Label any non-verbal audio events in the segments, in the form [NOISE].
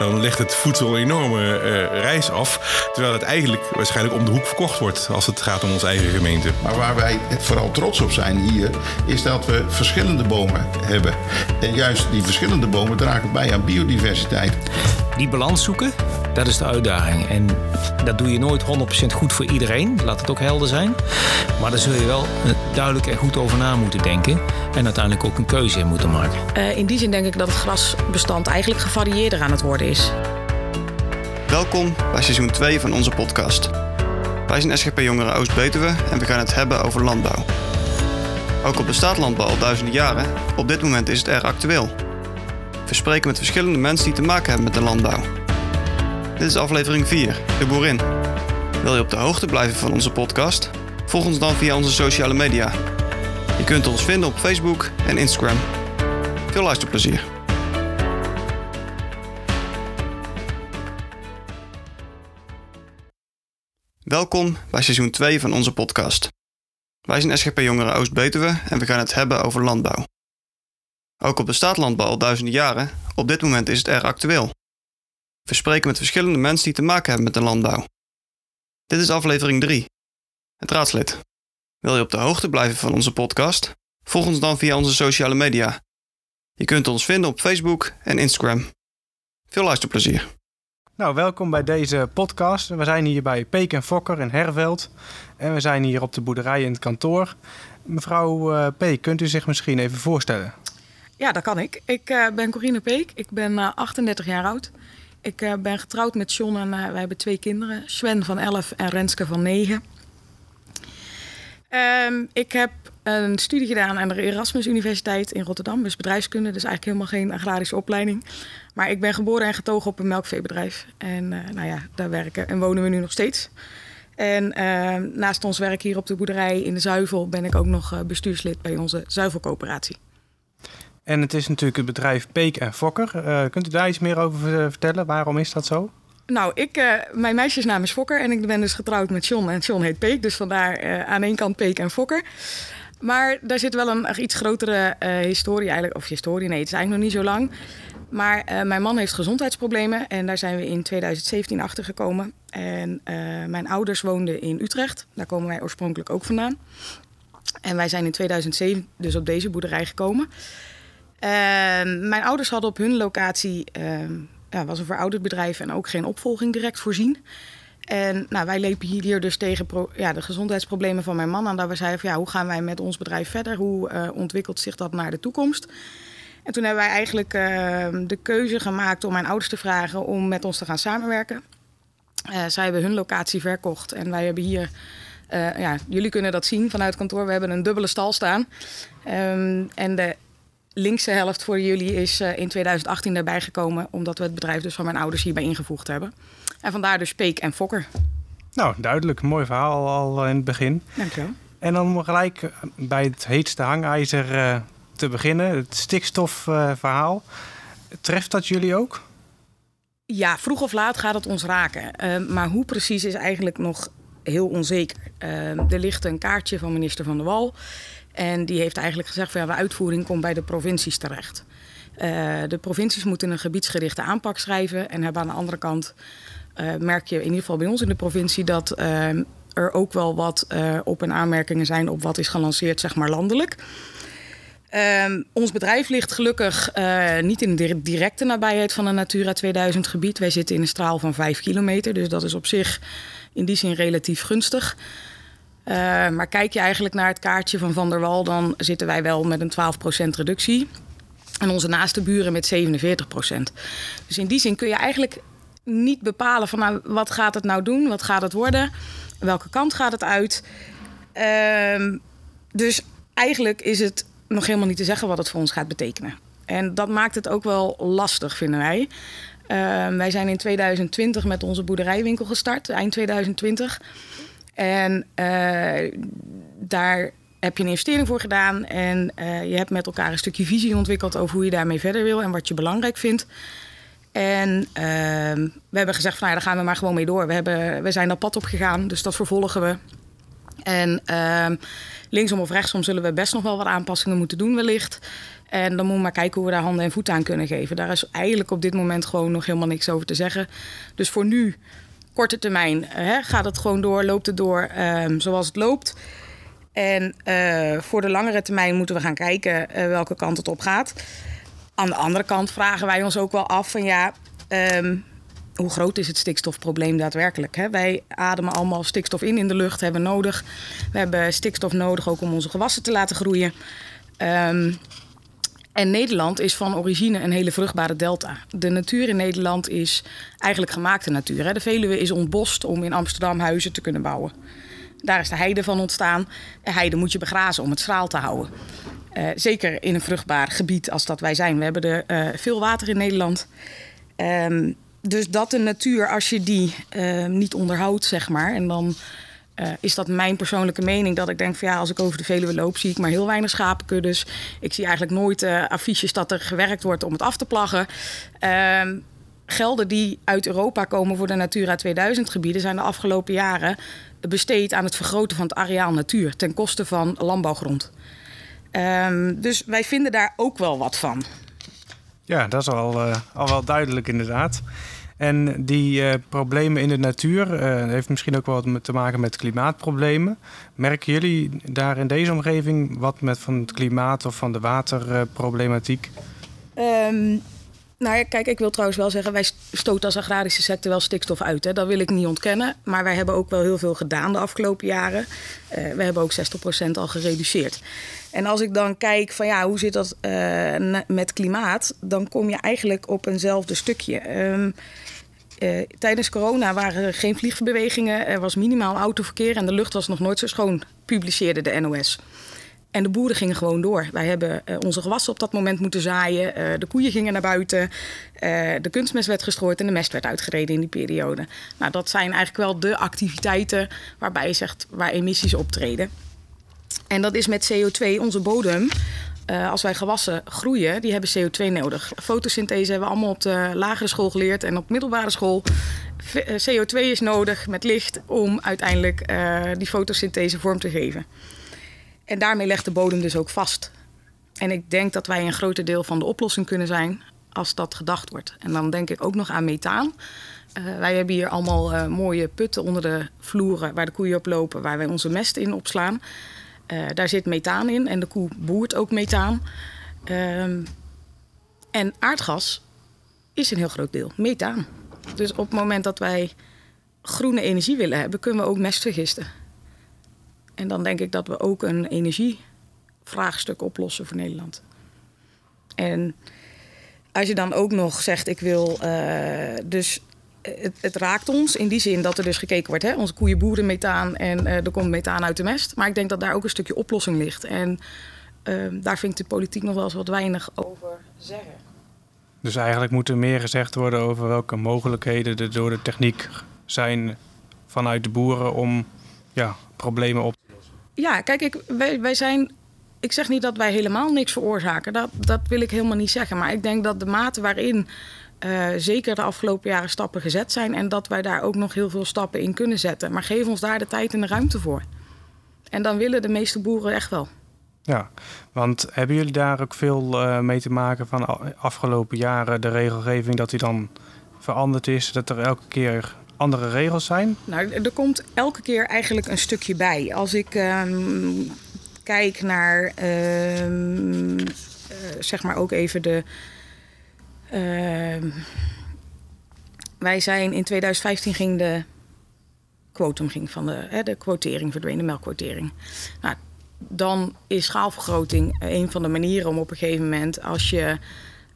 dan legt het voedsel een enorme eh, reis af. Terwijl het eigenlijk waarschijnlijk om de hoek verkocht wordt als het gaat om onze eigen gemeente. Maar waar wij vooral trots op zijn hier, is dat we verschillende bomen hebben. En juist die verschillende bomen dragen bij aan biodiversiteit. Die balans zoeken, dat is de uitdaging. En dat doe je nooit 100% goed voor iedereen, laat het ook helder zijn. Maar daar zul je wel eh, duidelijk en goed over na moeten denken. En uiteindelijk ook een keuze in moeten maken. Uh, in die zin denk ik dat het grasbestand eigenlijk gevarieerder aan het worden is. Welkom bij seizoen 2 van onze podcast. Wij zijn SGP Jongeren Oost-Betuwe en we gaan het hebben over landbouw. Ook al bestaat landbouw al duizenden jaren, op dit moment is het erg actueel. We spreken met verschillende mensen die te maken hebben met de landbouw. Dit is aflevering 4, De Boerin. Wil je op de hoogte blijven van onze podcast? Volg ons dan via onze sociale media. Je kunt ons vinden op Facebook en Instagram. Veel luisterplezier. Welkom bij seizoen 2 van onze podcast. Wij zijn SGP Jongeren Oost-Betuwe en we gaan het hebben over landbouw. Ook al bestaat landbouw al duizenden jaren, op dit moment is het erg actueel. We spreken met verschillende mensen die te maken hebben met de landbouw. Dit is aflevering 3. Het raadslid. Wil je op de hoogte blijven van onze podcast? Volg ons dan via onze sociale media. Je kunt ons vinden op Facebook en Instagram. Veel luisterplezier. Nou, welkom bij deze podcast. We zijn hier bij Peek en Fokker in Herveld. En we zijn hier op de boerderij in het kantoor. Mevrouw uh, Peek, kunt u zich misschien even voorstellen? Ja, dat kan ik. Ik uh, ben Corine Peek. Ik ben uh, 38 jaar oud. Ik uh, ben getrouwd met John en wij hebben twee kinderen. Sven van 11 en Renske van 9. Um, ik heb een studie gedaan aan de Erasmus Universiteit in Rotterdam. Dus bedrijfskunde, dus eigenlijk helemaal geen agrarische opleiding. Maar ik ben geboren en getogen op een melkveebedrijf. En nou ja, daar werken en wonen we nu nog steeds. En uh, naast ons werk hier op de boerderij in de Zuivel ben ik ook nog bestuurslid bij onze Zuivelcoöperatie. En het is natuurlijk het bedrijf Peek en Fokker. Uh, kunt u daar iets meer over vertellen? Waarom is dat zo? Nou, ik, uh, mijn meisjesnaam is Fokker en ik ben dus getrouwd met John. En John heet Peek, dus vandaar uh, aan één kant Peek en Fokker. Maar daar zit wel een iets grotere historie eigenlijk. Of historie, nee, het is eigenlijk nog niet zo lang. Maar mijn man heeft gezondheidsproblemen en daar zijn we in 2017 achter gekomen. En mijn ouders woonden in Utrecht. Daar komen wij oorspronkelijk ook vandaan. En wij zijn in 2007 dus op deze boerderij gekomen. Mijn ouders hadden op hun locatie ja, was een verouderd bedrijf en ook geen opvolging direct voorzien. En nou, wij lepen hier dus tegen ja, de gezondheidsproblemen van mijn man aan. Dat we zeiden van ja, hoe gaan wij met ons bedrijf verder? Hoe uh, ontwikkelt zich dat naar de toekomst? En toen hebben wij eigenlijk uh, de keuze gemaakt om mijn ouders te vragen om met ons te gaan samenwerken. Uh, zij hebben hun locatie verkocht en wij hebben hier, ja, jullie kunnen dat zien vanuit kantoor, we hebben een dubbele stal staan. En de linkse helft voor jullie is uh, in 2018 erbij gekomen, omdat we het bedrijf dus van mijn ouders hierbij ingevoegd hebben. En vandaar dus Peek en Fokker. Nou, duidelijk. Mooi verhaal al in het begin. Dankjewel. En dan om gelijk bij het heetste hangijzer uh, te beginnen, het stikstofverhaal. Uh, Treft dat jullie ook? Ja, vroeg of laat gaat het ons raken. maar hoe precies is eigenlijk nog heel onzeker. er ligt een kaartje van minister Van der Wal. En die heeft eigenlijk gezegd van ja, de uitvoering komt bij de provincies terecht. Uh, de provincies moeten een gebiedsgerichte aanpak schrijven. En hebben aan de andere kant, uh, merk je in ieder geval bij ons in de provincie, dat uh, er ook wel wat op- en aanmerkingen zijn op wat is gelanceerd, zeg maar landelijk. Um, ons bedrijf ligt gelukkig uh, niet in de directe nabijheid van een Natura 2000 gebied. Wij zitten in een straal van 5 kilometer, dus dat is op zich in die zin relatief gunstig. Uh, maar kijk je eigenlijk naar het kaartje van Van der Wal, dan zitten wij wel met een 12% reductie. En onze naaste buren met 47%. Dus in die zin kun je eigenlijk niet bepalen van nou, wat gaat het nou doen, wat gaat het worden, welke kant gaat het uit. Uh, dus eigenlijk is het nog helemaal niet te zeggen wat het voor ons gaat betekenen. En dat maakt het ook wel lastig, vinden wij. Uh, wij zijn in 2020 met onze boerderijwinkel gestart, eind 2020. En uh, daar heb je een investering voor gedaan. En uh, je hebt met elkaar een stukje visie ontwikkeld over hoe je daarmee verder wil en wat je belangrijk vindt. En uh, we hebben gezegd van nou, daar gaan we maar gewoon mee door. We, hebben, we zijn dat pad op gegaan, dus dat vervolgen we. En linksom of rechtsom zullen we best nog wel wat aanpassingen moeten doen wellicht. En dan moeten we maar kijken hoe we daar handen en voeten aan kunnen geven. Daar is eigenlijk op dit moment gewoon nog helemaal niks over te zeggen. Dus voor nu, korte termijn, hè, gaat het gewoon door, loopt het door ehm, zoals het loopt. En uh, voor de langere termijn moeten we gaan kijken uh, welke kant het op gaat. Aan de andere kant vragen wij ons ook wel af van ja, um, hoe groot is het stikstofprobleem daadwerkelijk? Hè? Wij ademen allemaal stikstof in in de lucht, hebben nodig. We hebben stikstof nodig ook om onze gewassen te laten groeien. Um, en Nederland is van origine een hele vruchtbare delta. De natuur in Nederland is eigenlijk gemaakte natuur. Hè? De Veluwe is ontbost om in Amsterdam huizen te kunnen bouwen. Daar is de heide van ontstaan. De heide moet je begrazen om het schraal te houden. Uh, zeker in een vruchtbaar gebied als dat wij zijn. We hebben er uh, veel water in Nederland. Um, dus dat de natuur, als je die uh, niet onderhoudt, zeg maar, en dan uh, is dat mijn persoonlijke mening. Dat ik denk van ja, als ik over de Veluwe loop, zie ik maar heel weinig schapenkuddes. Ik zie eigenlijk nooit uh, affiches dat er gewerkt wordt om het af te plaggen. Uh, gelden die uit Europa komen voor de Natura 2000 gebieden zijn de afgelopen jaren besteed aan het vergroten van het areaal natuur ten koste van landbouwgrond. Um, dus wij vinden daar ook wel wat van. Ja, dat is al, uh, al wel duidelijk inderdaad. En die uh, problemen in de natuur uh, heeft misschien ook wel te maken met klimaatproblemen. Merken jullie daar in deze omgeving wat met van het klimaat of van de waterproblematiek? Um, nou ja, kijk, ik wil trouwens wel zeggen, wij stoten als agrarische sector wel stikstof uit. Hè. Dat wil ik niet ontkennen. Maar wij hebben ook wel heel veel gedaan de afgelopen jaren. Uh, we hebben ook 60% al gereduceerd. En als ik dan kijk van ja, hoe zit dat met klimaat, dan kom je eigenlijk op eenzelfde stukje. Um, uh, tijdens corona waren er geen vliegbewegingen, er was minimaal autoverkeer en de lucht was nog nooit zo schoon, publiceerde de NOS. En de boeren gingen gewoon door. Wij hebben uh, onze gewassen op dat moment moeten zaaien. Uh, de koeien gingen naar buiten. De kunstmest werd gestrooid en de mest werd uitgereden in die periode. Nou, dat zijn eigenlijk wel de activiteiten waarbij je zegt waar emissies optreden. En dat is met CO2, onze bodem. Uh, als wij gewassen groeien, die hebben CO2 nodig. Fotosynthese hebben we allemaal op de lagere school geleerd en op middelbare school. CO2 is nodig met licht om uiteindelijk uh, die fotosynthese vorm te geven. En daarmee legt de bodem dus ook vast. En ik denk dat wij een groter deel van de oplossing kunnen zijn als dat gedacht wordt. En dan denk ik ook nog aan methaan. Wij hebben hier allemaal mooie putten onder de vloeren waar de koeien op lopen, waar wij onze mest in opslaan. Uh, daar zit methaan in en de koe boert ook methaan. Um, en aardgas is een heel groot deel, methaan. Dus op het moment dat wij groene energie willen hebben, kunnen we ook mest vergisten. En dan denk ik dat we ook een energievraagstuk oplossen voor Nederland. En als je dan ook nog zegt, ik wil uh, dus het, het, raakt ons in die zin dat er dus gekeken wordt. Hè? Onze koeien boeren methaan en uh, er komt methaan uit de mest. Maar ik denk dat daar ook een stukje oplossing ligt. En uh, daar vind ik de politiek nog wel eens wat weinig over zeggen. Dus eigenlijk moet er meer gezegd worden over welke mogelijkheden er door de techniek zijn vanuit de boeren om ja, problemen op te lossen. Ja, kijk, ik, wij, wij zijn ik zeg niet dat wij helemaal niks veroorzaken. Dat, dat wil ik helemaal niet zeggen. Maar ik denk dat de mate waarin uh, zeker de afgelopen jaren stappen gezet zijn. En dat wij daar ook nog heel veel stappen in kunnen zetten. Maar geef ons daar de tijd en de ruimte voor. En dan willen de meeste boeren echt wel. Ja, want hebben jullie daar ook veel uh, mee te maken van afgelopen jaren de regelgeving dat die dan veranderd is? Dat er elke keer andere regels zijn? Nou, er komt elke keer eigenlijk een stukje bij. Als ik um, kijk naar, um, uh, zeg maar ook even de Uh, wij zijn in 2015 ging de quotum ging van de, hè, de quotering verdween, de melkquotering. Nou, dan is schaalvergroting een van de manieren om op een gegeven moment, als je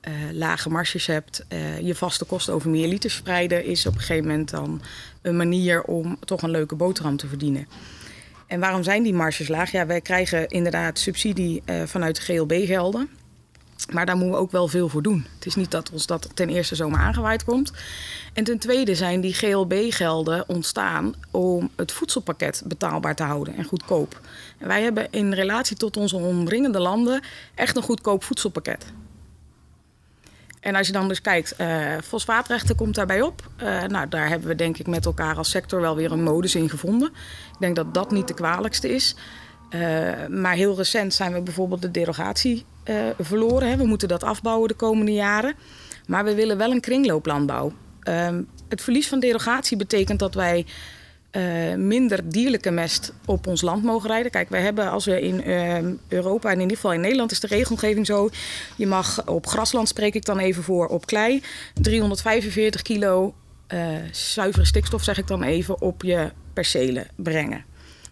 uh, lage marges hebt, uh, je vaste kosten over meer liters spreiden, is op een gegeven moment dan een manier om toch een leuke boterham te verdienen. En waarom zijn die marges laag? Ja, wij krijgen inderdaad subsidie uh, vanuit de GLB-gelden. Maar daar moeten we ook wel veel voor doen. Het is niet dat ons dat ten eerste zomaar aangewaaid komt. En ten tweede zijn die GLB-gelden ontstaan om het voedselpakket betaalbaar te houden en goedkoop. En wij hebben in relatie tot onze omringende landen echt een goedkoop voedselpakket. En als je dan dus kijkt, uh, fosfaatrechten komt daarbij op. Uh, nou, daar hebben we denk ik met elkaar als sector wel weer een modus in gevonden. Ik denk dat dat niet de kwalijkste is. Uh, maar heel recent zijn we bijvoorbeeld de derogatie eh, verloren. Hè. We moeten dat afbouwen de komende jaren. Maar we willen wel een kringlooplandbouw. Ehm, het verlies van derogatie betekent dat wij eh, minder dierlijke mest op ons land mogen rijden. Kijk, wij hebben als we in ehm, Europa en in ieder geval in Nederland is de regelgeving zo. Je mag op grasland, spreek ik dan even voor, op klei, 345 kilo uh, zuivere stikstof, zeg ik dan even, op je percelen brengen.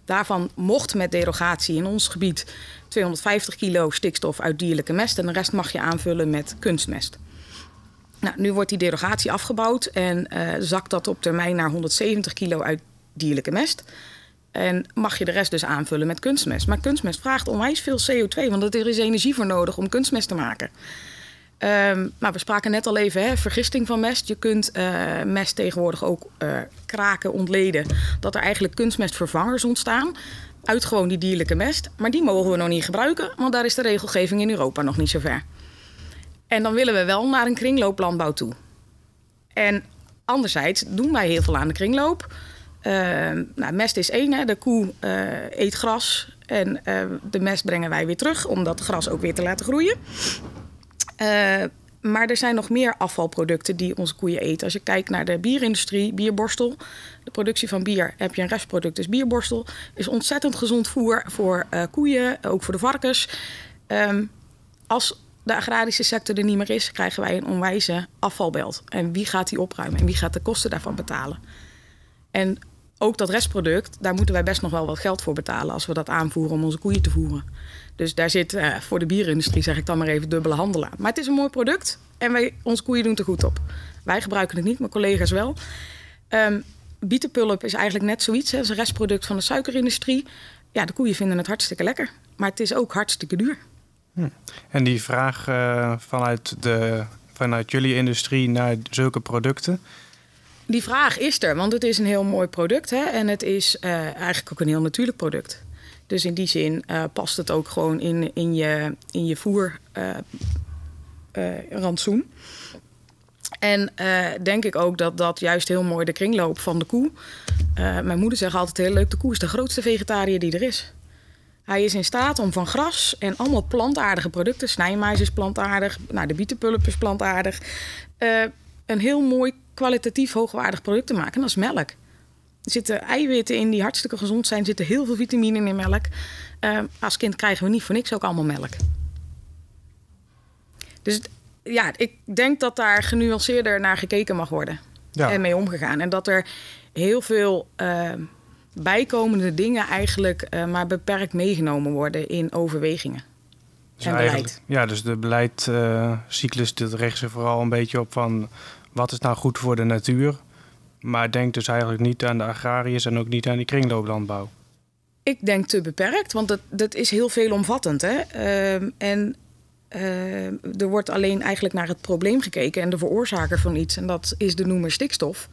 Daarvan mocht met derogatie in ons gebied 250 kilo stikstof uit dierlijke mest en de rest mag je aanvullen met kunstmest. Nou, nu wordt die derogatie afgebouwd en uh, zakt dat op termijn naar 170 kilo uit dierlijke mest. En mag je de rest dus aanvullen met kunstmest. Maar kunstmest vraagt onwijs veel CO2, want er is energie voor nodig om kunstmest te maken. Um, maar we spraken net al even, hè, vergisting van mest. Je kunt uh, mest tegenwoordig ook uh, kraken, ontleden. Dat er eigenlijk kunstmestvervangers ontstaan uit gewoon die dierlijke mest. Maar die mogen we nog niet gebruiken, want daar is de regelgeving in Europa nog niet zo ver. En dan willen we wel naar een kringlooplandbouw toe. En anderzijds doen wij heel veel aan de kringloop. Uh, nou, mest is één, hè. de koe uh, eet gras en uh, de mest brengen wij weer terug om dat gras ook weer te laten groeien. maar er zijn nog meer afvalproducten die onze koeien eten. Als je kijkt naar de bierindustrie, bierborstel, de productie van bier, heb je een restproduct, dus bierborstel. Is ontzettend gezond voer voor koeien, ook voor de varkens. Um, als de agrarische sector er niet meer is, krijgen wij een onwijze afvalbelt. En wie gaat die opruimen en wie gaat de kosten daarvan betalen? En ook dat restproduct, daar moeten wij best nog wel wat geld voor betalen als we dat aanvoeren om onze koeien te voeren. Dus daar zit uh, voor de bierindustrie, zeg ik dan maar even, dubbele handel aan. Maar het is een mooi product en wij, onze koeien doen het er goed op. Wij gebruiken het niet, mijn collega's wel. Um, bietenpulp is eigenlijk net zoiets. Is een restproduct van de suikerindustrie. Ja, de koeien vinden het hartstikke lekker. Maar het is ook hartstikke duur. Hm. En die vraag uh, vanuit, de, vanuit jullie industrie naar zulke producten, die vraag is er, want het is een heel mooi product hè? en het is uh, eigenlijk ook een heel natuurlijk product. Dus in die zin uh, past het ook gewoon in, in je, in je voerrantsoen. Uh, en denk ik ook dat dat juist heel mooi de kringloop van de koe. mijn moeder zegt altijd heel leuk: de koe is de grootste vegetariër die er is. Hij is in staat om van gras en allemaal plantaardige producten, snijmais is plantaardig, nou, de bietenpulp is plantaardig, een heel mooi kwalitatief hoogwaardig product te maken. dat is melk. Er zitten eiwitten in die hartstikke gezond zijn. Er zitten heel veel vitamine in melk. Uh, als kind krijgen we niet voor niks ook allemaal melk. Dus ja, ik denk dat daar genuanceerder naar gekeken mag worden. Ja. En mee omgegaan. En dat er heel veel uh, bijkomende dingen eigenlijk uh, maar beperkt meegenomen worden in overwegingen. Dus en beleid. Ja, dus de beleidcyclus uh, richt zich vooral een beetje op van wat is nou goed voor de natuur. Maar denk dus eigenlijk niet aan de agrariërs en ook niet aan die kringlooplandbouw. Ik denk te beperkt, want dat, dat is heel veelomvattend. Hè? Uh, en uh, er wordt alleen eigenlijk naar het probleem gekeken en de veroorzaker van iets. En dat is de noemer stikstof.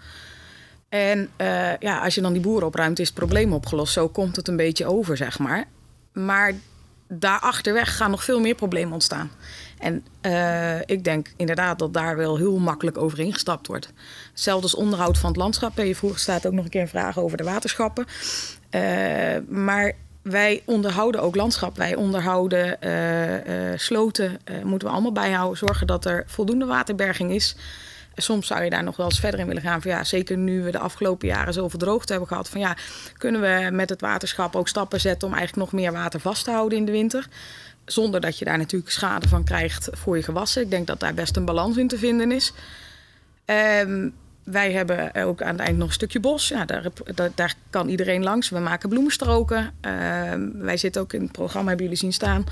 En uh, ja, als je dan die boeren opruimt, is het probleem opgelost. Zo komt het een beetje over, zeg maar. Maar daarachterweg gaan nog veel meer problemen ontstaan. En uh, ik denk inderdaad dat daar wel heel makkelijk overheen gestapt wordt. Hetzelfde als onderhoud van het landschap. Je vroeg staat ook nog een keer een vraag over de waterschappen. Uh, maar wij onderhouden ook landschap. Wij onderhouden uh, sloten. moeten we allemaal bijhouden. Zorgen dat er voldoende waterberging is. Soms zou je daar nog wel eens verder in willen gaan. Van ja, zeker nu we de afgelopen jaren zoveel droogte hebben gehad. Van ja, kunnen we met het waterschap ook stappen zetten om eigenlijk nog meer water vast te houden in de winter? Zonder dat je daar natuurlijk schade van krijgt voor je gewassen. Ik denk dat daar best een balans in te vinden is. Um, wij hebben ook aan het eind nog een stukje bos. Ja, daar, daar, kan iedereen langs. We maken bloemenstroken. Uh, wij zitten ook in het programma, hebben jullie zien staan,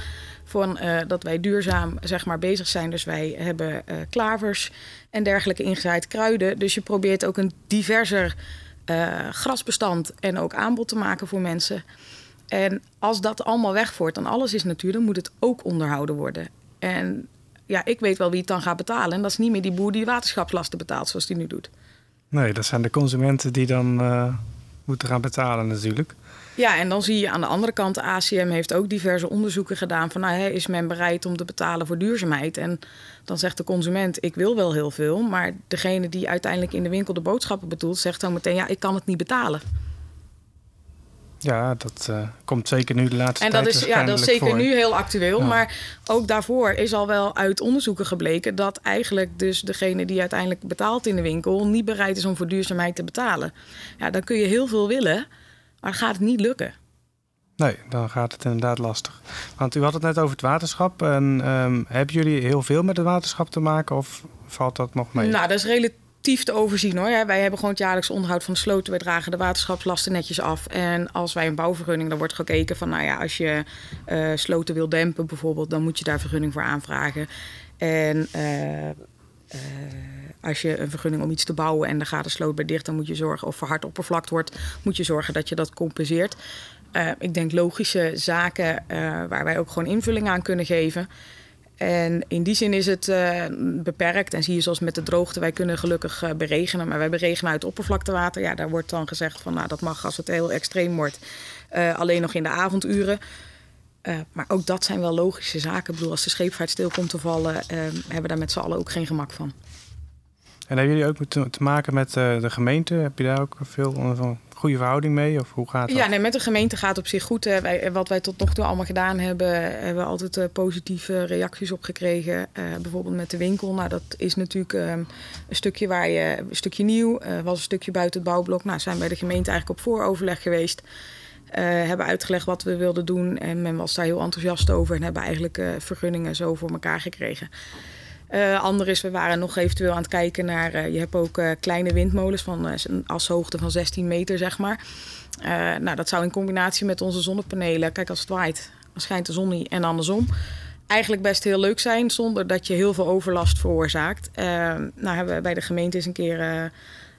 van, uh, dat wij duurzaam zeg maar, bezig zijn. Dus wij hebben uh, klavers en dergelijke ingezaaid kruiden. Dus je probeert ook een diverser eh, grasbestand en ook aanbod te maken voor mensen. En als dat allemaal wegvoert, dan alles is natuur, dan moet het ook onderhouden worden. En ja, ik weet wel wie het dan gaat betalen. En dat is niet meer die boer die waterschapslasten betaalt zoals die nu doet. Nee, dat zijn de consumenten die dan uh, moeten gaan betalen natuurlijk. Ja, en dan zie je aan de andere kant, de ACM heeft ook diverse onderzoeken gedaan van nou, hè, is men bereid om te betalen voor duurzaamheid? En dan zegt de consument, ik wil wel heel veel, maar degene die uiteindelijk in de winkel de boodschappen bedoelt, zegt dan meteen, ja, ik kan het niet betalen. Ja, dat uh, komt zeker nu de laatste en tijd dat is, ja, dat is zeker voor. nu heel actueel. Maar ook daarvoor is al wel uit onderzoeken gebleken dat eigenlijk dus degene die uiteindelijk betaalt in de winkel niet bereid is om voor duurzaamheid te betalen. Ja, dan kun je heel veel willen, maar gaat het niet lukken. Nee, dan gaat het inderdaad lastig. Want u had het net over het waterschap. En um, hebben jullie heel veel met het waterschap te maken of valt dat nog mee? Nou, dat is relatief te overzien hoor. Wij hebben gewoon het jaarlijks onderhoud van de sloten. Wij dragen de waterschapslasten netjes af. En als wij een bouwvergunning, dan wordt gekeken van, nou ja, als je uh, sloten wil dempen bijvoorbeeld, dan moet je daar vergunning voor aanvragen. En uh, uh, als je een vergunning om iets te bouwen en dan gaat de sloot bij dicht, dan moet je zorgen, of verhard oppervlakt wordt, moet je zorgen dat je dat compenseert. Ik denk logische zaken waar wij ook gewoon invulling aan kunnen geven. En in die zin is het uh, beperkt. En zie je zoals met de droogte, wij kunnen gelukkig beregenen. Maar wij beregenen uit oppervlaktewater. Ja, daar wordt dan gezegd van nou, dat mag als het heel extreem wordt. alleen nog in de avonduren. maar ook dat zijn wel logische zaken. Ik bedoel, als de scheepvaart stil komt te vallen, hebben we daar met z'n allen ook geen gemak van. En hebben jullie ook te, te maken met de gemeente? Heb je daar ook veel van goede verhouding mee? Of hoe gaat dat? Ja, nee, met de gemeente gaat het op zich goed. Hè. Wij, wat wij tot nog toe allemaal gedaan hebben, hebben we altijd uh, positieve reacties op gekregen. Uh, bijvoorbeeld met de winkel. Nou, dat is natuurlijk uh, een stukje waar je een stukje nieuw, was een stukje buiten het bouwblok. Nou, zijn bij de gemeente eigenlijk op vooroverleg geweest. hebben uitgelegd wat we wilden doen. En men was daar heel enthousiast over en hebben eigenlijk vergunningen zo voor elkaar gekregen. Uh, is, we waren nog eventueel aan het kijken naar... Uh, je hebt ook uh, kleine windmolens van een ashoogte van 16 meter, zeg maar. nou, dat zou in combinatie met onze zonnepanelen... Kijk, als het waait, dan schijnt de zon niet en andersom. Eigenlijk best heel leuk zijn, zonder dat je heel veel overlast veroorzaakt. nou, hebben we bij de gemeente eens een keer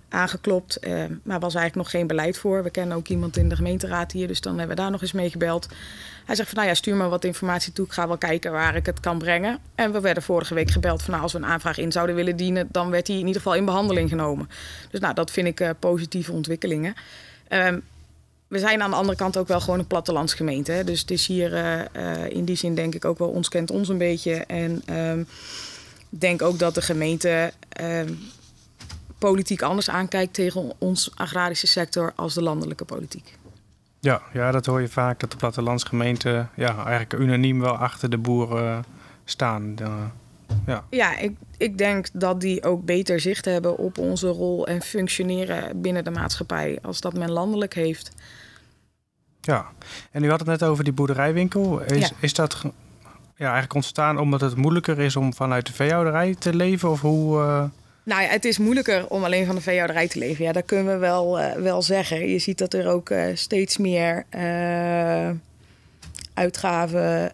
aangeklopt. Uh, maar was eigenlijk nog geen beleid voor. We kennen ook iemand in de gemeenteraad hier, dus dan hebben we daar nog eens mee gebeld. Hij zegt van nou ja, stuur me wat informatie toe. Ik ga wel kijken waar ik het kan brengen. En we werden vorige week gebeld van nou, als we een aanvraag in zouden willen dienen, dan werd hij in ieder geval in behandeling genomen. Dus nou, dat vind ik uh, positieve ontwikkelingen. Um, we zijn aan de andere kant ook wel gewoon een plattelandsgemeente. Hè? Dus het is hier uh, in die zin denk ik ook wel ons kent ons een beetje. En um, denk ook dat de gemeente um, politiek anders aankijkt tegen ons agrarische sector als de landelijke politiek. Ja, ja, dat hoor je vaak, dat de plattelandsgemeenten ja, eigenlijk unaniem wel achter de boeren staan. Ja, ja ik, ik denk dat die ook beter zicht hebben op onze rol en functioneren binnen de maatschappij als dat men landelijk heeft. Ja, en u had het net over die boerderijwinkel. Is, ja. is dat ja, eigenlijk ontstaan omdat het moeilijker is om vanuit de veehouderij te leven? Of hoe... Uh... Nou ja, het is moeilijker om alleen van de veehouderij te leven. Ja, dat kunnen we wel, uh, wel zeggen. Je ziet dat er ook uh, steeds meer uh, uitgaven.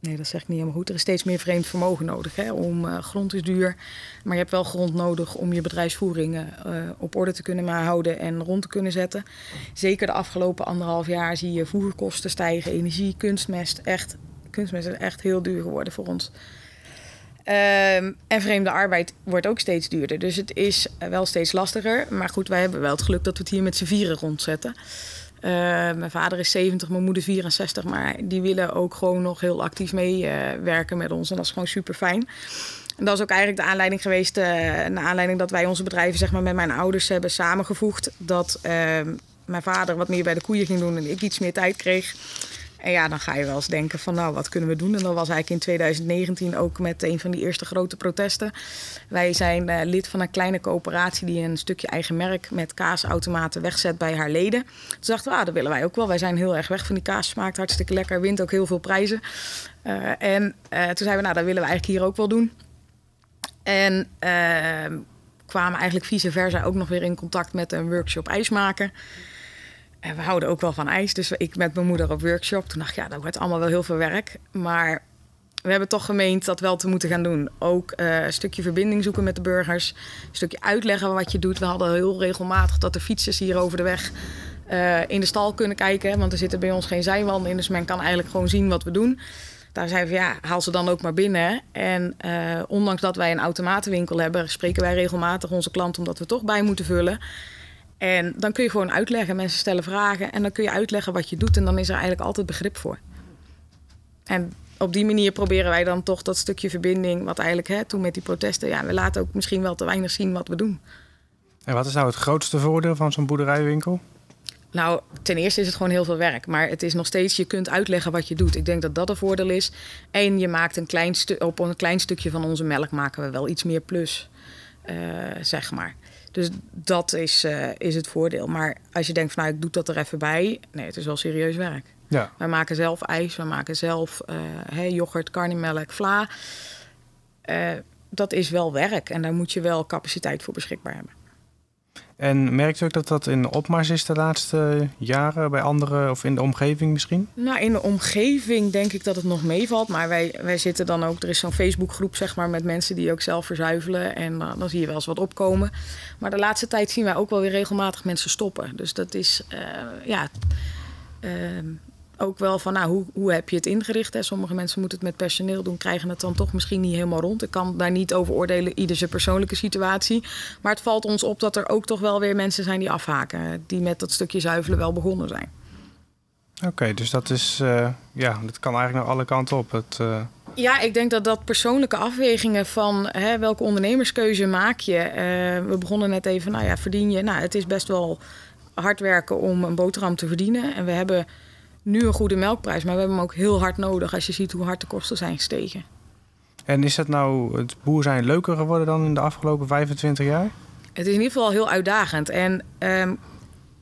nee, dat zeg ik niet helemaal goed. Er is steeds meer vreemd vermogen nodig. Hè, om, grond is duur. Maar je hebt wel grond nodig om je bedrijfsvoering op orde te kunnen houden en rond te kunnen zetten. Zeker de afgelopen anderhalf jaar zie je voerkosten stijgen, energie, kunstmest. Echt, kunstmest is echt heel duur geworden voor ons. Um, en vreemde arbeid wordt ook steeds duurder. Dus het is wel steeds lastiger. Maar goed, wij hebben wel het geluk dat we het hier met z'n vieren rondzetten. Uh, mijn vader is 70, mijn moeder 64. Maar die willen ook gewoon nog heel actief meewerken uh, met ons. En dat is gewoon super fijn. En dat is ook eigenlijk de aanleiding geweest. Uh, naar aanleiding dat wij onze bedrijven zeg maar, met mijn ouders hebben samengevoegd. Dat ehm, mijn vader wat meer bij de koeien ging doen en ik iets meer tijd kreeg. En ja, dan ga je wel eens denken van nou, wat kunnen we doen? En dat was eigenlijk in 2019 ook met een van die eerste grote protesten. Wij zijn uh, lid van een kleine coöperatie die een stukje eigen merk met kaasautomaten wegzet bij haar leden. Toen dachten we, ah, dat willen wij ook wel. Wij zijn heel erg weg van die kaas. Smaakt hartstikke lekker, wint ook heel veel prijzen. Uh, en uh, toen zeiden we, nou, dat willen we eigenlijk hier ook wel doen. En kwamen eigenlijk vice versa ook nog weer in contact met een workshop ijsmaken. We houden ook wel van ijs. Dus ik met mijn moeder op workshop. Toen dacht ik, ja, dat wordt allemaal wel heel veel werk. Maar we hebben toch gemeend dat wel te moeten gaan doen. Ook uh, een stukje verbinding zoeken met de burgers. Een stukje uitleggen wat je doet. We hadden heel regelmatig dat de fietsers hier over de weg uh, in de stal kunnen kijken. Want er zitten bij ons geen zijwanden in. Dus men kan eigenlijk gewoon zien wat we doen. Daar zeiden we, ja, haal ze dan ook maar binnen. En uh, ondanks dat wij een automatenwinkel hebben... spreken wij regelmatig onze klant omdat we toch bij moeten vullen... En dan kun je gewoon uitleggen. Mensen stellen vragen en dan kun je uitleggen wat je doet. En dan is er eigenlijk altijd begrip voor. En op die manier proberen wij dan toch dat stukje verbinding, wat eigenlijk hè, toen met die protesten, ja, we laten ook misschien wel te weinig zien wat we doen. En wat is nou het grootste voordeel van zo'n boerderijwinkel? Nou, ten eerste is het gewoon heel veel werk. Maar het is nog steeds, je kunt uitleggen wat je doet. Ik denk dat dat een voordeel is. En je maakt een klein stuk, op een klein stukje van onze melk maken we wel iets meer plus. eh, zeg maar. Dus dat is, eh, is het voordeel. Maar als je denkt van nou, ik doe dat er even bij. Nee, het is wel serieus werk. Ja. Wij maken zelf ijs, we maken zelf eh yoghurt, karnemelk, vla. Eh, dat is wel werk en daar moet je wel capaciteit voor beschikbaar hebben. En merkt u ook dat dat in opmars is de laatste jaren bij anderen of in de omgeving misschien? Nou, in de omgeving denk ik dat het nog meevalt. Maar wij, wij zitten dan ook, er is zo'n Facebookgroep zeg maar, met mensen die ook zelf verzuivelen. En eh, dan zie je wel eens wat opkomen. Maar de laatste tijd zien wij ook wel weer regelmatig mensen stoppen. Dus dat is, eh, ja, ehm, ook wel van, nou, hoe, hoe heb je het ingericht? Hè? Sommige mensen moeten het met personeel doen, krijgen het dan toch misschien niet helemaal rond. Ik kan daar niet over oordelen, ieder zijn persoonlijke situatie. Maar het valt ons op dat er ook toch wel weer mensen zijn die afhaken. Die met dat stukje zuivelen wel begonnen zijn. Oké, dus dat is, eh, ja, dat kan eigenlijk naar alle kanten op. Het, eh, Ja, ik denk dat dat persoonlijke afwegingen van hè, welke ondernemerskeuze maak je. eh, we begonnen net even, nou ja, verdien je. Nou, het is best wel hard werken om een boterham te verdienen. En we hebben nu een goede melkprijs, maar we hebben hem ook heel hard nodig als je ziet hoe hard de kosten zijn gestegen. En is het nou het boer zijn leuker geworden dan in de afgelopen 25 jaar? Het is in ieder geval heel uitdagend. En ehm,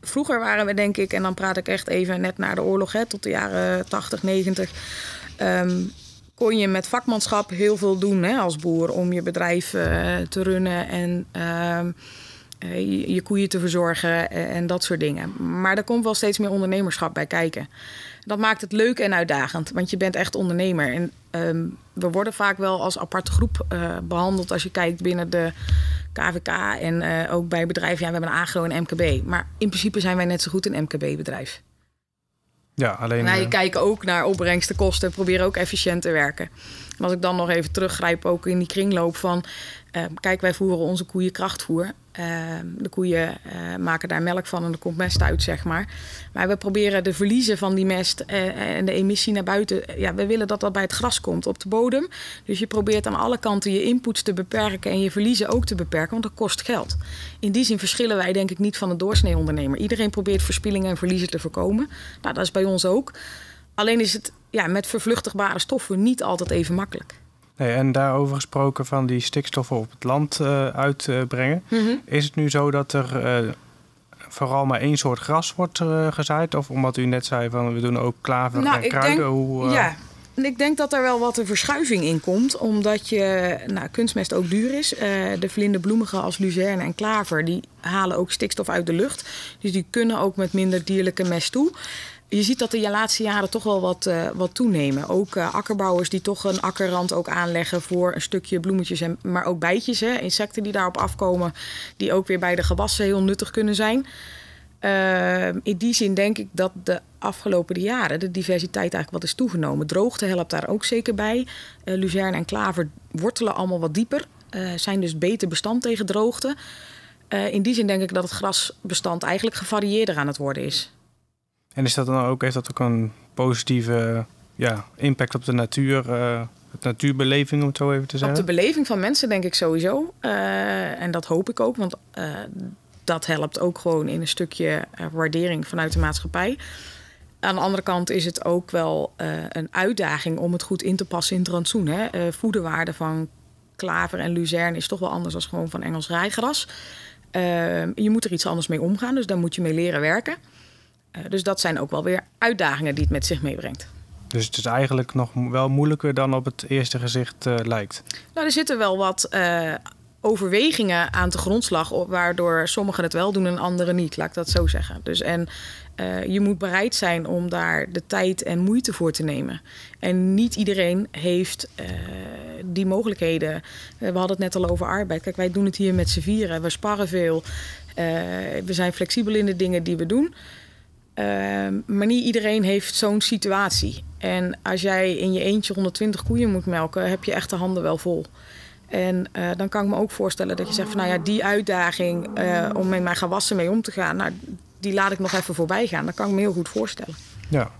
vroeger waren we, denk ik, en dan praat ik echt even net na de oorlog, hè, tot de jaren 80, 90. ehm, kon je met vakmanschap heel veel doen hè, als boer om je bedrijf eh, te runnen en ehm, eh, je, je koeien te verzorgen eh, en dat soort dingen. Maar er komt wel steeds meer ondernemerschap bij kijken. Dat maakt het leuk en uitdagend, want je bent echt ondernemer. En ehm, we worden vaak wel als aparte groep eh, behandeld als je kijkt binnen de KVK en eh, ook bij bedrijven. Ja, we hebben een agro en MKB. Maar in principe zijn wij net zo goed een MKB-bedrijf. Ja, alleen... Wij eh, kijken ook naar opbrengsten, kosten en proberen ook efficiënt te werken. En als ik dan nog even teruggrijp, ook in die kringloop van... eh, kijk, wij voeren onze koeien krachtvoer. Eh, de koeien eh, maken daar melk van en er komt mest uit, zeg maar. Maar we proberen de verliezen van die mest eh, en de emissie naar buiten... Ja, we willen dat dat bij het gras komt, op de bodem. Dus je probeert aan alle kanten je inputs te beperken... en je verliezen ook te beperken, want dat kost geld. In die zin verschillen wij denk ik niet van de doorsnee ondernemer. Iedereen probeert verspillingen en verliezen te voorkomen. Nou, dat is bij ons ook. Alleen is het ja, met vervluchtigbare stoffen niet altijd even makkelijk. Nee, en daarover gesproken van die stikstoffen op het land eh, uitbrengen. Is het nu zo dat er eh, vooral maar één soort gras wordt eh, gezaaid? Of omdat u net zei van we doen ook klaver Nou, en kruiden? denk- Hoe, Ja, en ik denk dat er wel wat een verschuiving in komt. Omdat je, nou, kunstmest ook duur is. Eh, de vlinderbloemige als luzerne en klaver... die halen ook stikstof uit de lucht. Dus die kunnen ook met minder dierlijke mest toe. Je ziet dat de laatste jaren toch wel wat, eh, wat toenemen. Ook eh, akkerbouwers die toch een akkerrand ook aanleggen... voor een stukje bloemetjes, en, maar ook bijtjes. Hè, insecten die daarop afkomen... die ook weer bij de gewassen heel nuttig kunnen zijn... Uh, in die zin denk ik dat de afgelopen jaren de diversiteit eigenlijk wat is toegenomen. Droogte helpt daar ook zeker bij. Uh, luzerne en klaver wortelen allemaal wat dieper. Uh, zijn dus beter bestand tegen droogte. Uh, in die zin denk ik dat het grasbestand eigenlijk gevarieerder aan het worden is. En is dat dan ook, heeft dat ook een positieve ja, impact op de natuur, uh, het natuurbeleving om het zo even te zeggen? Op de beleving van mensen denk ik sowieso. Uh, en dat hoop ik ook, want uh, dat helpt ook gewoon in een stukje waardering vanuit de maatschappij. Aan de andere kant is het ook wel een uitdaging om het goed in te passen in het rantsoen. Hè? Voederwaarde van klaver en luzerne is toch wel anders dan gewoon van Engels rijgras. je moet er iets anders mee omgaan, dus daar moet je mee leren werken. Dus dat zijn ook wel weer uitdagingen die het met zich meebrengt. Dus het is eigenlijk nog wel moeilijker dan op het eerste gezicht uh, lijkt. Nou, er zitten wel wat uh, overwegingen aan de grondslag, waardoor sommigen het wel doen en anderen niet, laat ik dat zo zeggen. Dus en uh, je moet bereid zijn om daar de tijd en moeite voor te nemen. En niet iedereen heeft die mogelijkheden. we hadden het net al over arbeid. Kijk, wij doen het hier met z'n vieren. We sparren veel. we zijn flexibel in de dingen die we doen. Uh, maar niet iedereen heeft zo'n situatie. En als jij in je eentje 120 koeien moet melken, heb je echt de handen wel vol. En uh, dan kan ik me ook voorstellen dat je zegt van nou ja, die uitdaging uh, om met mijn gewassen mee om te gaan, nou, die laat ik nog even voorbij gaan. Dat kan ik me heel goed voorstellen. Ja.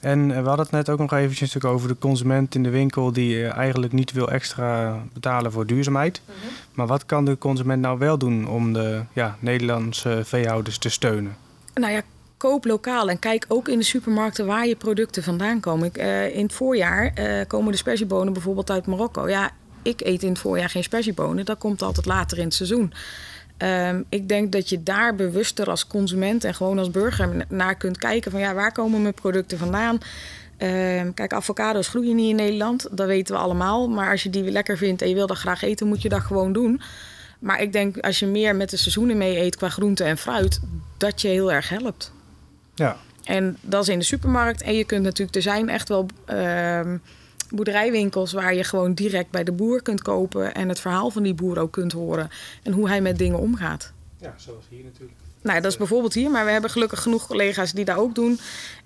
En we hadden het net ook nog eventjes over de consument in de winkel die eigenlijk niet wil extra betalen voor duurzaamheid. Mm -hmm. Maar wat kan de consument nou wel doen om de ja, Nederlandse veehouders te steunen? Nou ja, koop lokaal en kijk ook in de supermarkten waar je producten vandaan komen. Ik, uh, in het voorjaar uh, komen de sperziebonen bijvoorbeeld uit Marokko. Ja, ik eet in het voorjaar geen sperziebonen. Dat komt altijd later in het seizoen. Um, ik denk dat je daar bewuster als consument en gewoon als burger naar kunt kijken van ja, waar komen mijn producten vandaan? Um, kijk, avocado's groeien niet in Nederland, dat weten we allemaal. Maar als je die lekker vindt en je wil dat graag eten, moet je dat gewoon doen. Maar ik denk als je meer met de seizoenen mee eet qua groente en fruit, dat je heel erg helpt. Ja. En dat is in de supermarkt. En je kunt natuurlijk, er zijn echt wel uh, boerderijwinkels waar je gewoon direct bij de boer kunt kopen en het verhaal van die boer ook kunt horen en hoe hij met dingen omgaat. Ja, zoals hier natuurlijk. Nou, dat is bijvoorbeeld hier, maar we hebben gelukkig genoeg collega's die dat ook doen.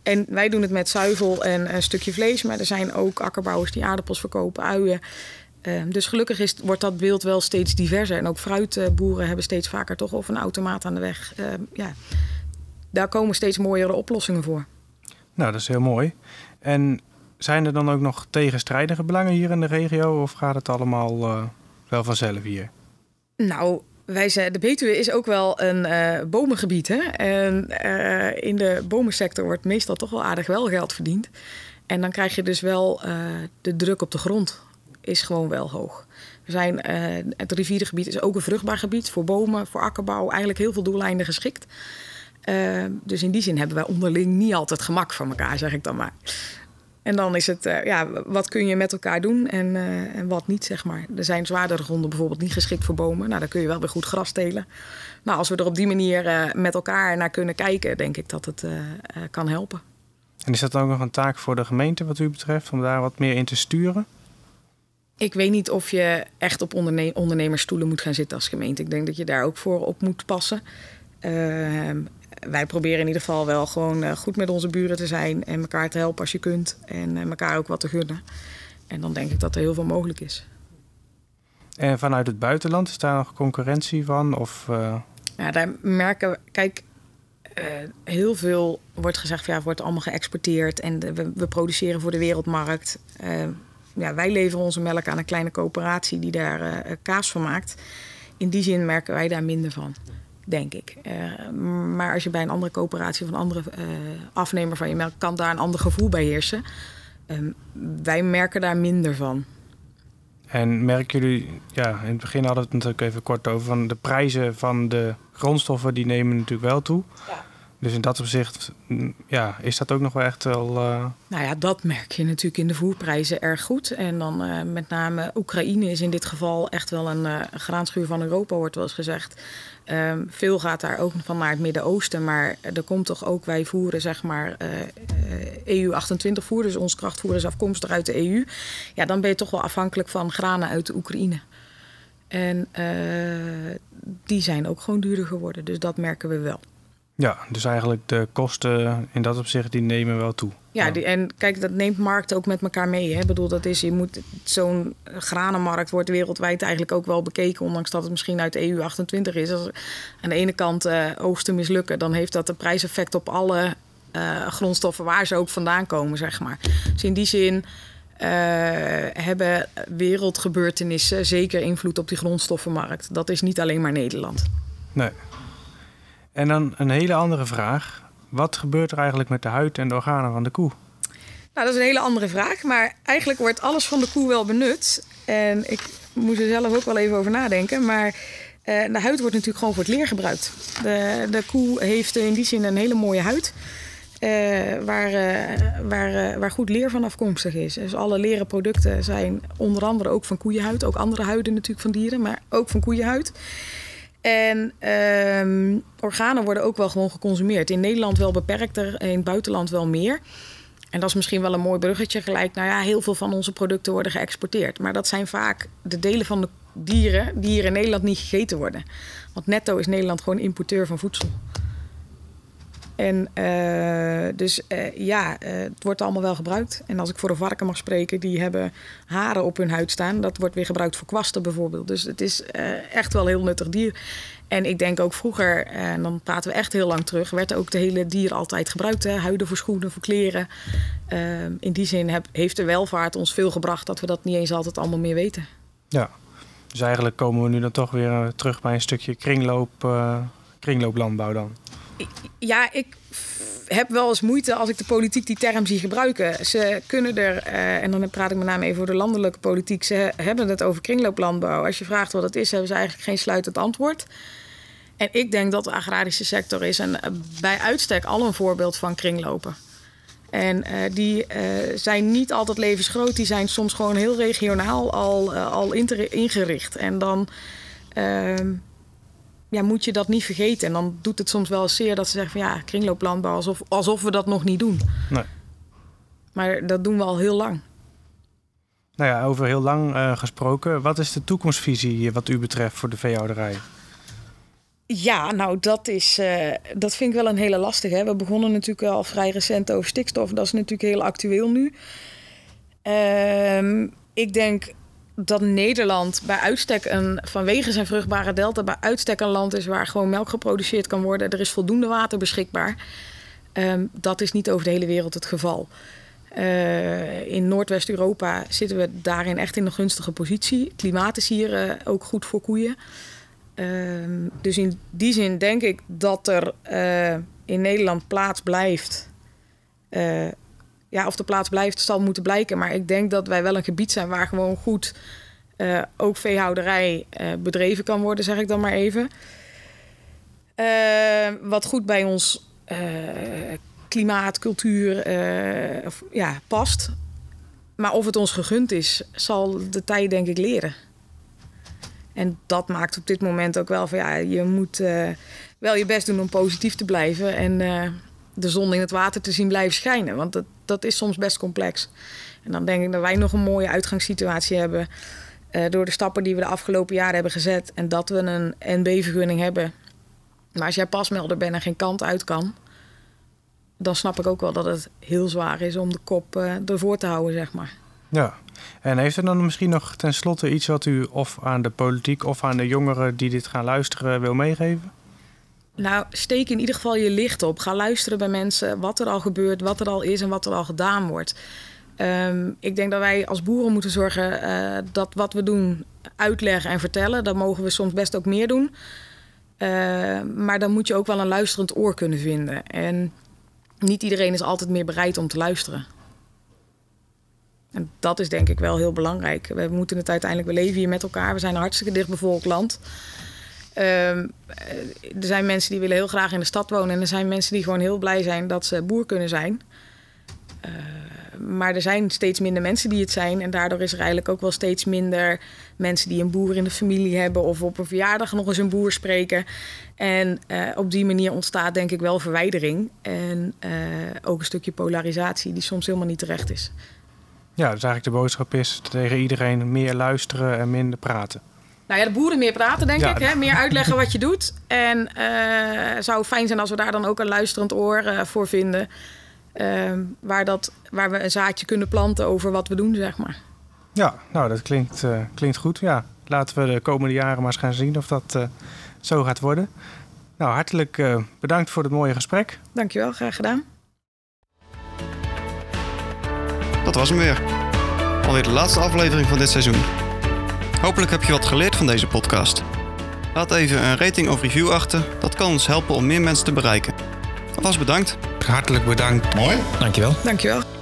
En wij doen het met zuivel en een stukje vlees, maar er zijn ook akkerbouwers die aardappels verkopen, uien. Uh, dus gelukkig is, wordt dat beeld wel steeds diverser. En ook fruitboeren hebben steeds vaker toch of een automaat aan de weg. Uh, ja, daar komen steeds mooiere oplossingen voor. Nou, dat is heel mooi. En zijn er dan ook nog tegenstrijdige belangen hier in de regio of gaat het allemaal uh, wel vanzelf hier? Nou, wij zijn, de Betuwe is ook wel een uh, bomengebied. Hè? En uh, in de bomensector wordt meestal toch wel aardig wel geld verdiend. En dan krijg je dus wel de druk op de grond is gewoon wel hoog. We zijn, het rivierengebied is ook een vruchtbaar gebied voor bomen, voor akkerbouw. Eigenlijk heel veel doeleinden geschikt. Uh, dus in die zin hebben wij onderling niet altijd gemak van elkaar, zeg ik dan maar. En dan is het, uh, ja, wat kun je met elkaar doen en, uh, en wat niet, zeg maar. Er zijn zwaardere gronden bijvoorbeeld niet geschikt voor bomen. Nou, dan kun je wel weer goed gras telen. Nou, als we er op die manier met elkaar naar kunnen kijken, denk ik dat het kan helpen. En is dat ook nog een taak voor de gemeente wat u betreft, om daar wat meer in te sturen? Ik weet niet of je echt op onderne ondernemersstoelen moet gaan zitten als gemeente. Ik denk dat je daar ook voor op moet passen. Uh, wij proberen in ieder geval wel gewoon uh, goed met onze buren te zijn en elkaar te helpen als je kunt en uh, elkaar ook wat te gunnen. En dan denk ik dat er heel veel mogelijk is. En vanuit het buitenland is daar nog concurrentie van? Of, uh... Ja, daar merken we. Kijk, heel veel wordt gezegd, ja, wordt allemaal geëxporteerd en de, we, we, produceren voor de wereldmarkt. ja, wij leveren onze melk aan een kleine coöperatie die daar kaas van maakt. In die zin merken wij daar minder van denk ik. Uh, maar als je bij een andere coöperatie of een andere uh, afnemer van je melk kan daar een ander gevoel bij heersen. Uh, wij merken daar minder van. En merken jullie, ja, in het begin hadden we het natuurlijk even kort over, van de prijzen van de grondstoffen die nemen natuurlijk wel toe. Ja. Dus in dat opzicht, ja, is dat ook nog wel echt wel. Uh... Nou ja, dat merk je natuurlijk in de voerprijzen erg goed. En dan uh, met name Oekraïne is in dit geval echt wel een uh, graanschuur van Europa, wordt wel eens gezegd. Um, veel gaat daar ook van naar het Midden-Oosten, maar er komt toch ook, wij voeren zeg maar EU 28 voer, dus ons krachtvoer is afkomstig uit de EU. Ja, dan ben je toch wel afhankelijk van granen uit de Oekraïne. En die zijn ook gewoon duurder geworden, dus dat merken we wel. Ja, dus eigenlijk de kosten in dat opzicht die nemen wel toe. Ja, die, en kijk, dat neemt markt ook met elkaar mee. Hè? Ik bedoel, dat is, je moet zo'n granenmarkt wordt wereldwijd eigenlijk ook wel bekeken, ondanks dat het misschien uit de EU 28 is. Als aan de ene kant uh, oogsten mislukken, dan heeft dat een prijseffect op alle uh, grondstoffen waar ze ook vandaan komen, zeg maar. Dus in die zin uh, hebben wereldgebeurtenissen zeker invloed op die grondstoffenmarkt. Dat is niet alleen maar Nederland. Nee. En dan een hele andere vraag. Wat gebeurt er eigenlijk met de huid en de organen van de koe? Nou, dat is een hele andere vraag. Maar eigenlijk wordt alles van de koe wel benut. En ik moest er zelf ook wel even over nadenken. Maar uh, de huid wordt natuurlijk gewoon voor het leer gebruikt. De, de koe heeft in die zin een hele mooie huid. Uh, waar, uh, waar, waar goed leer van afkomstig is. Dus alle leren producten zijn onder andere ook van koeienhuid. Ook andere huiden natuurlijk van dieren, maar ook van koeienhuid. En um, organen worden ook wel gewoon geconsumeerd. In Nederland wel beperkter, in het buitenland wel meer. En dat is misschien wel een mooi bruggetje gelijk. Nou ja, heel veel van onze producten worden geëxporteerd. Maar dat zijn vaak de delen van de dieren die hier in Nederland niet gegeten worden. Want netto is Nederland gewoon importeur van voedsel. En uh, dus uh, ja, uh, het wordt allemaal wel gebruikt. En als ik voor een varken mag spreken, die hebben haren op hun huid staan. Dat wordt weer gebruikt voor kwasten bijvoorbeeld. Dus het is echt wel een heel nuttig dier. En ik denk ook vroeger, en dan praten we echt heel lang terug, werd ook de hele dier altijd gebruikt. Hè? Huiden voor schoenen, voor kleren. in die zin heeft de welvaart ons veel gebracht dat we dat niet eens altijd allemaal meer weten. Ja, dus eigenlijk komen we nu dan toch weer terug bij een stukje kringloop, kringlooplandbouw dan. Ja, ik heb wel eens moeite als ik de politiek die term zie gebruiken. Ze kunnen er, eh, en dan praat ik met name even over de landelijke politiek, ze hebben het over kringlooplandbouw. Als je vraagt wat het is, hebben ze eigenlijk geen sluitend antwoord. En ik denk dat de agrarische sector is en eh, bij uitstek al een voorbeeld van kringlopen. En uh, die uh, zijn niet altijd levensgroot, die zijn soms gewoon heel regionaal al, al ingericht. En dan ehm, ja, moet je dat niet vergeten. En dan doet het soms wel zeer dat ze zeggen van ja, kringlooplandbouw, alsof, alsof we dat nog niet doen. Nee. Maar dat doen we al heel lang. Nou ja, over heel lang uh, gesproken. Wat is de toekomstvisie wat u betreft voor de veehouderij? Ja, nou dat is, uh, dat vind ik wel een hele lastige. Hè? We begonnen natuurlijk al vrij recent over stikstof. Dat is natuurlijk heel actueel nu. Uh, ik denk dat Nederland bij uitstek een, vanwege zijn vruchtbare delta, bij uitstek een land is waar gewoon melk geproduceerd kan worden. Er is voldoende water beschikbaar. Um, dat is niet over de hele wereld het geval. Uh, in Noordwest-Europa zitten we daarin echt in een gunstige positie. Het klimaat is hier uh, ook goed voor koeien. Uh, dus in die zin denk ik dat er uh, in Nederland plaats blijft. Ja, of de plaats blijft, zal moeten blijken. Maar ik denk dat wij wel een gebied zijn waar gewoon goed ook veehouderij bedreven kan worden, zeg ik dan maar even. wat goed bij ons klimaat, cultuur of, ja, past. Maar of het ons gegund is, zal de tijd denk ik leren. En dat maakt op dit moment ook wel van ja, je moet wel je best doen om positief te blijven en de zon in het water te zien blijven schijnen. Want dat, dat is soms best complex. En dan denk ik dat wij nog een mooie uitgangssituatie hebben uh, door de stappen die we de afgelopen jaren hebben gezet en dat we een NB-vergunning hebben. Maar als jij pasmelder bent en geen kant uit kan, dan snap ik ook wel dat het heel zwaar is om de kop ervoor te houden, zeg maar. Ja, en heeft er dan misschien nog tenslotte iets wat u of aan de politiek of aan de jongeren die dit gaan luisteren wil meegeven? Nou, steek in ieder geval je licht op. Ga luisteren bij mensen wat er al gebeurt, wat er al is en wat er al gedaan wordt. Um, ik denk dat wij als boeren moeten zorgen uh, dat wat we doen uitleggen en vertellen. Dat mogen we soms best ook meer doen. Uh, maar dan moet je ook wel een luisterend oor kunnen vinden. En niet iedereen is altijd meer bereid om te luisteren. En dat is denk ik wel heel belangrijk. We moeten het uiteindelijk, we leven hier met elkaar. We zijn een hartstikke dichtbevolkt land. Um, er zijn mensen die willen heel graag in de stad wonen. En er zijn mensen die gewoon heel blij zijn dat ze boer kunnen zijn. Uh, maar er zijn steeds minder mensen die het zijn. En daardoor is er eigenlijk ook wel steeds minder mensen die een boer in de familie hebben. Of op een verjaardag nog eens een boer spreken. En uh, op die manier ontstaat denk ik wel verwijdering. En ook een stukje polarisatie die soms helemaal niet terecht is. Ja, dus eigenlijk de boodschap is tegen iedereen meer luisteren en minder praten. Nou ja, de boeren meer praten, denk ja. ik. Hè? Meer uitleggen wat je [LAUGHS] doet. En uh, zou fijn zijn als we daar dan ook een luisterend oor uh, voor vinden. Uh, waar, dat, waar we een zaadje kunnen planten over wat we doen, zeg maar. Ja, nou, dat klinkt, uh, klinkt goed. Ja, laten we de komende jaren maar eens gaan zien of dat uh, zo gaat worden. Nou, hartelijk uh, bedankt voor het mooie gesprek. Dankjewel, graag gedaan. Dat was hem weer. Alweer de laatste aflevering van dit seizoen. Hopelijk heb je wat geleerd van deze podcast. Laat even een rating of review achter. Dat kan ons helpen om meer mensen te bereiken. Alvast bedankt. Hartelijk bedankt. Mooi. Dankjewel. Dankjewel.